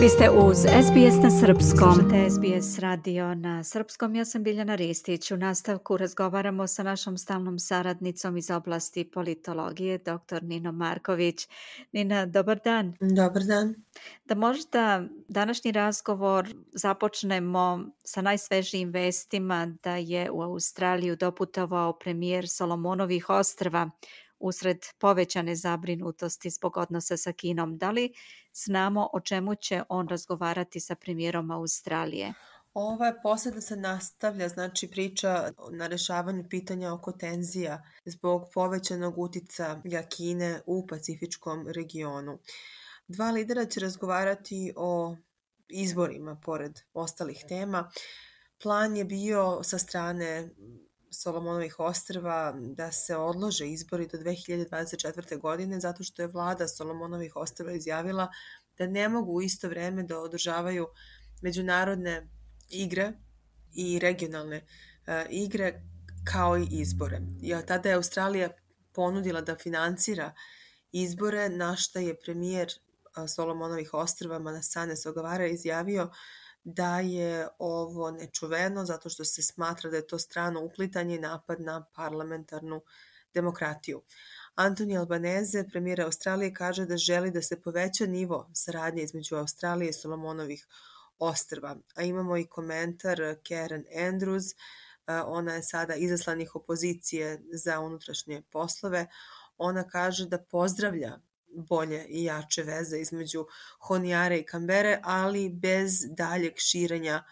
Vi ste uz SBS na Srpskom. Slušate SBS radio na Srpskom. Ja sam Biljana Ristić. U nastavku razgovaramo sa našom stalnom saradnicom iz oblasti politologije, dr. Nino Marković. Nina, dobar dan. Dobar dan. Da možda današnji razgovor započnemo sa najsvežijim vestima da je u Australiju doputovao premijer Solomonovih ostrva usred povećane zabrinutosti zbog odnosa sa Kinom. Da li znamo o čemu će on razgovarati sa premijerom Australije? Ova poseda se nastavlja, znači priča na rešavanju pitanja oko tenzija zbog povećanog utica Kine u pacifičkom regionu. Dva lidera će razgovarati o izborima pored ostalih tema. Plan je bio sa strane Solomonovih ostrva da se odlože izbori do 2024. godine zato što je vlada Solomonovih ostrva izjavila da ne mogu u isto vreme da održavaju međunarodne igre i regionalne uh, igre kao i izbore. Ja, tada je Australija ponudila da finansira izbore, na šta je premijer Solomonovih ostrva Manasane Sogavara izjavio da je ovo nečuveno zato što se smatra da je to strano uplitanje i napad na parlamentarnu demokratiju. Antoni Albaneze, premijer Australije, kaže da želi da se poveća nivo saradnje između Australije i Solomonovih ostrva. A imamo i komentar Karen Andrews, ona je sada izaslanih opozicije za unutrašnje poslove. Ona kaže da pozdravlja bolje i jače veze između Honijare i Kambere, ali bez daljeg širenja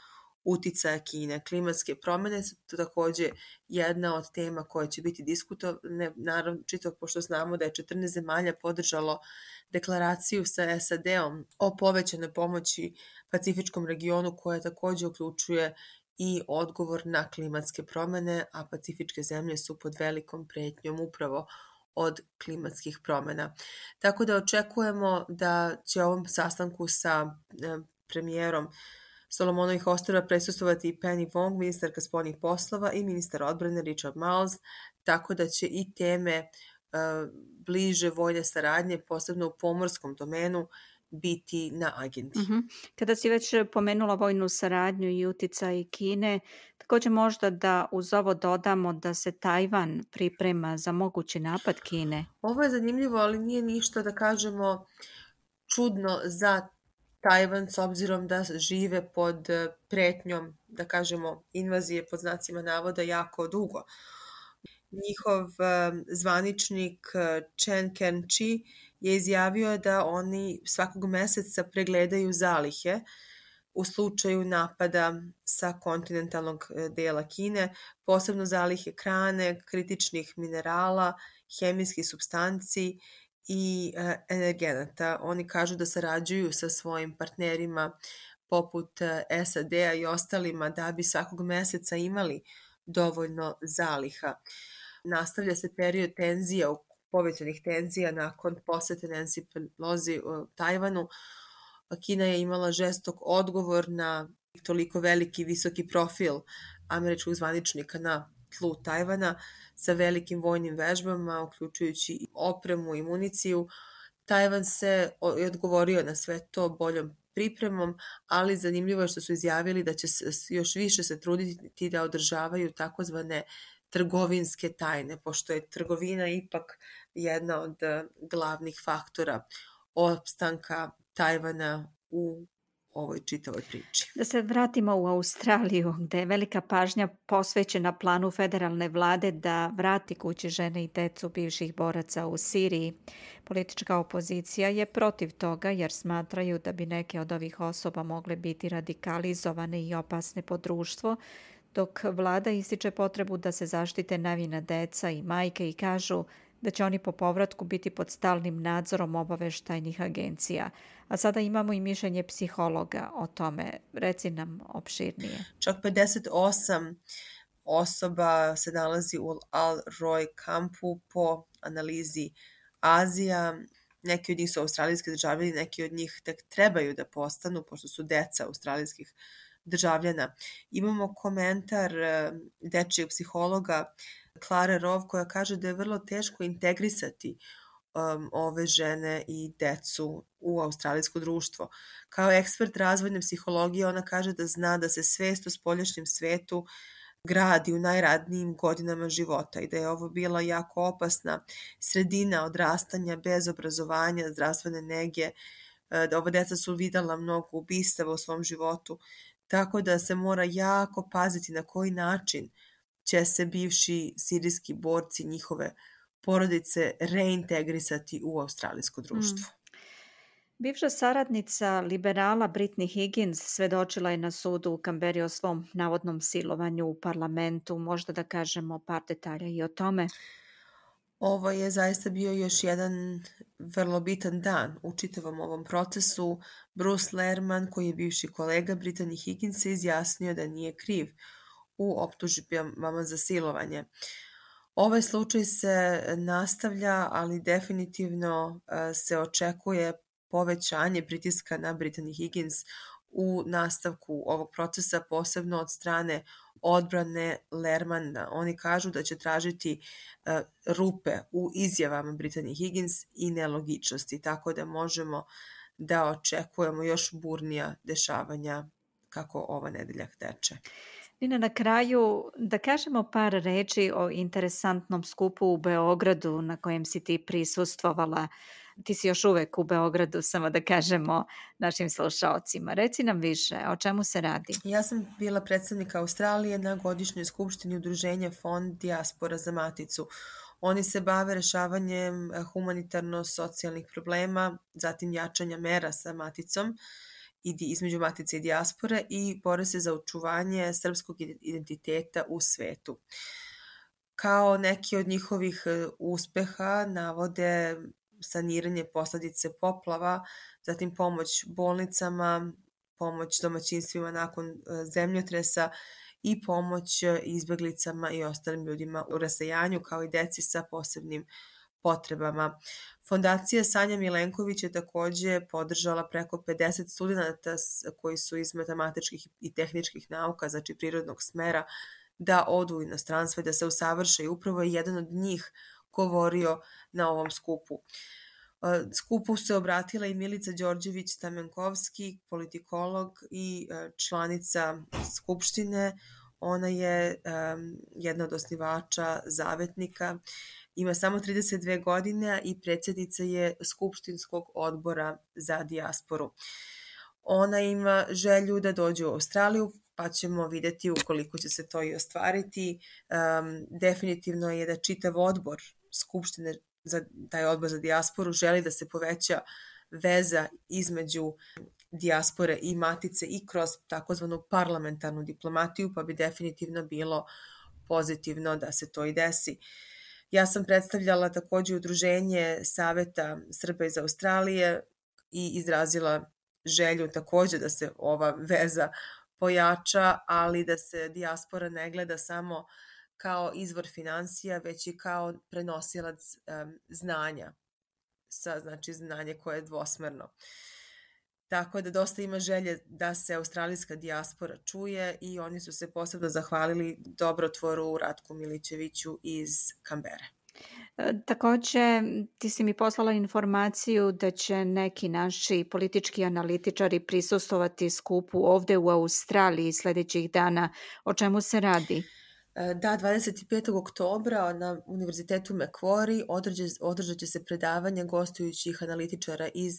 uticaja Kine. Klimatske promene su takođe jedna od tema koja će biti diskutovane, naravno čito pošto znamo da je 14 zemalja podržalo deklaraciju sa SAD-om o povećanoj pomoći Pacifičkom regionu koja takođe uključuje i odgovor na klimatske promene, a pacifičke zemlje su pod velikom pretnjom upravo od klimatskih promena. Tako da očekujemo da će ovom sastanku sa e, premijerom Solomonovih ostrava presustovati i Penny Wong, ministarka spoljnih poslova i ministar odbrane Richard Miles, tako da će i teme uh, bliže vojne saradnje, posebno u pomorskom domenu, biti na agendi. Mhm. Kada si već pomenula vojnu saradnju i uticaj Kine, takođe možda da uz ovo dodamo da se Tajvan priprema za mogući napad Kine. Ovo je zanimljivo, ali nije ništa da kažemo čudno za Tajvan s obzirom da žive pod pretnjom, da kažemo, invazije pod znacima navoda jako dugo. Njihov zvaničnik Chen Ken-chi je izjavio da oni svakog meseca pregledaju zalihe u slučaju napada sa kontinentalnog e, dela Kine, posebno zalihe krane, kritičnih minerala, hemijskih substanci i e, energenata. Oni kažu da sarađuju sa svojim partnerima poput SAD-a i ostalima da bi svakog meseca imali dovoljno zaliha. Nastavlja se period tenzija povećanih tenzija nakon posete Nancy Pelosi u Tajvanu. Kina je imala žestok odgovor na toliko veliki visoki profil američkog zvaničnika na tlu Tajvana sa velikim vojnim vežbama, uključujući i opremu i municiju. Tajvan se odgovorio na sve to boljom pripremom, ali zanimljivo je što su izjavili da će se još više se truditi da održavaju takozvane trgovinske tajne, pošto je trgovina ipak jedna od eh, glavnih faktora opstanka Tajvana u ovoj čitavoj priči. Da se vratimo u Australiju, gde je velika pažnja posvećena planu federalne vlade da vrati kući žene i decu bivših boraca u Siriji. Politička opozicija je protiv toga jer smatraju da bi neke od ovih osoba mogle biti radikalizovane i opasne po društvo, dok vlada ističe potrebu da se zaštite navina deca i majke i kažu da će oni po povratku biti pod stalnim nadzorom obaveštajnih agencija. A sada imamo i mišljenje psihologa o tome. Reci nam opširnije. Čak 58 osoba se nalazi u Al-Roy kampu po analizi Azija. Neki od njih su australijski državljani, neki od njih tek trebaju da postanu, pošto su deca australijskih državljana. Imamo komentar eh, dečijeg psihologa Klare Rov koja kaže da je vrlo teško integrisati um, ove žene i decu u australijsko društvo. Kao ekspert razvojne psihologije ona kaže da zna da se svest o spoljašnjem svetu gradi u najradnijim godinama života i da je ovo bila jako opasna sredina odrastanja bez obrazovanja, zdravstvene nege, e, da ova deca su videla mnogo ubistava u svom životu, tako da se mora jako paziti na koji način će se bivši sirijski borci njihove porodice reintegrisati u australijsko društvo. Mm. Bivša saradnica liberala Britney Higgins svedočila je na sudu u Kamberi o svom navodnom silovanju u parlamentu. Možda da kažemo par detalja i o tome? Ovo je zaista bio još jedan vrlo bitan dan u čitavom ovom procesu. Bruce Lerman, koji je bivši kolega Brittany Higgins, izjasnio da nije kriv u optužbama za silovanje. Ovaj slučaj se nastavlja, ali definitivno e, se očekuje povećanje pritiska na Brittany Higgins u nastavku ovog procesa, posebno od strane odbrane Lermana. Oni kažu da će tražiti uh, rupe u izjavama Brittany Higgins i nelogičnosti, tako da možemo da očekujemo još burnija dešavanja kako ova nedelja teče. Nina, na kraju da kažemo par reči o interesantnom skupu u Beogradu na kojem si ti prisustvovala. Ti si još uvek u Beogradu, samo da kažemo našim slušalcima. Reci nam više, o čemu se radi? Ja sam bila predstavnika Australije na godišnjoj skupštini udruženja Fond Diaspora za Maticu. Oni se bave rešavanjem humanitarno-socijalnih problema, zatim jačanja mera sa maticom, između matice i dijaspore i bore se za očuvanje srpskog identiteta u svetu. Kao neki od njihovih e, uspeha navode saniranje posledice poplava, zatim pomoć bolnicama, pomoć domaćinstvima nakon e, zemljotresa i pomoć izbeglicama i ostalim ljudima u rasajanju kao i deci sa posebnim potrebama. Fondacija Sanja Milenković je takođe podržala preko 50 studenta koji su iz matematičkih i tehničkih nauka, znači prirodnog smera, da odu u inostranstvo i da se usavrše i upravo je jedan od njih govorio na ovom skupu. E, skupu se obratila i Milica Đorđević Stamenkovski, politikolog i e, članica Skupštine. Ona je um, jedna od osnivača Zavetnika ima samo 32 godine i predsjednica je Skupštinskog odbora za dijasporu. Ona ima želju da dođe u Australiju, pa ćemo videti ukoliko će se to i ostvariti. Um, definitivno je da čitav odbor Skupštine za taj odbor za dijasporu želi da se poveća veza između dijaspore i matice i kroz takozvanu parlamentarnu diplomatiju, pa bi definitivno bilo pozitivno da se to i desi. Ja sam predstavljala takođe udruženje Saveta Srba iz Australije i izrazila želju takođe da se ova veza pojača, ali da se dijaspora ne gleda samo kao izvor financija, već i kao prenosilac um, znanja, sa, znači znanje koje je dvosmerno. Tako da dosta ima želje da se australijska dijaspora čuje i oni su se posebno zahvalili dobrotvoru Ratku Milićeviću iz Kambere. Takođe, ti si mi poslala informaciju da će neki naši politički analitičari prisustovati skupu ovde u Australiji sledećih dana. O čemu se radi? Da, 25. oktobra na Univerzitetu Macquarie održat će se predavanje gostujućih analitičara iz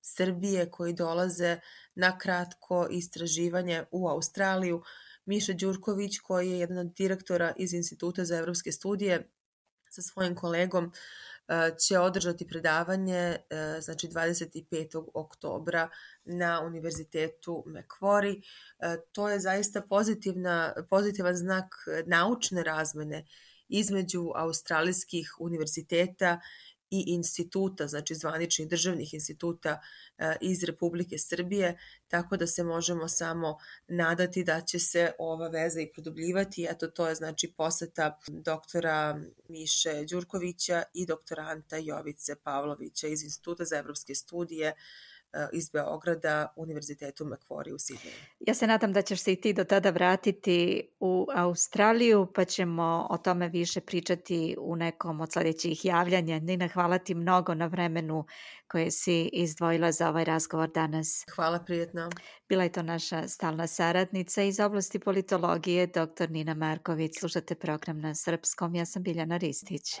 Srbije koji dolaze na kratko istraživanje u Australiju. Miša Đurković koji je jedan od direktora iz Instituta za evropske studije sa svojim kolegom će održati predavanje e, znači 25. oktobra na Univerzitetu Macquarie. E, to je zaista pozitivna, pozitivan znak naučne razmene između australijskih univerziteta i instituta, znači zvaničnih državnih instituta e, iz Republike Srbije, tako da se možemo samo nadati da će se ova veza i produbljivati. Eto, to je znači poseta doktora Miše Đurkovića i doktoranta Jovice Pavlovića iz Instituta za evropske studije iz Beograda Univerzitetu Macquarie u Sidneju. Ja se nadam da ćeš se i ti do tada vratiti u Australiju pa ćemo o tome više pričati u nekom od sljedećih javljanja. Nina, hvala ti mnogo na vremenu koje si izdvojila za ovaj razgovor danas. Hvala prijetno. Bila je to naša stalna saradnica iz oblasti politologije, dr. Nina Marković. Slušate program na srpskom. Ja sam Biljana Ristić.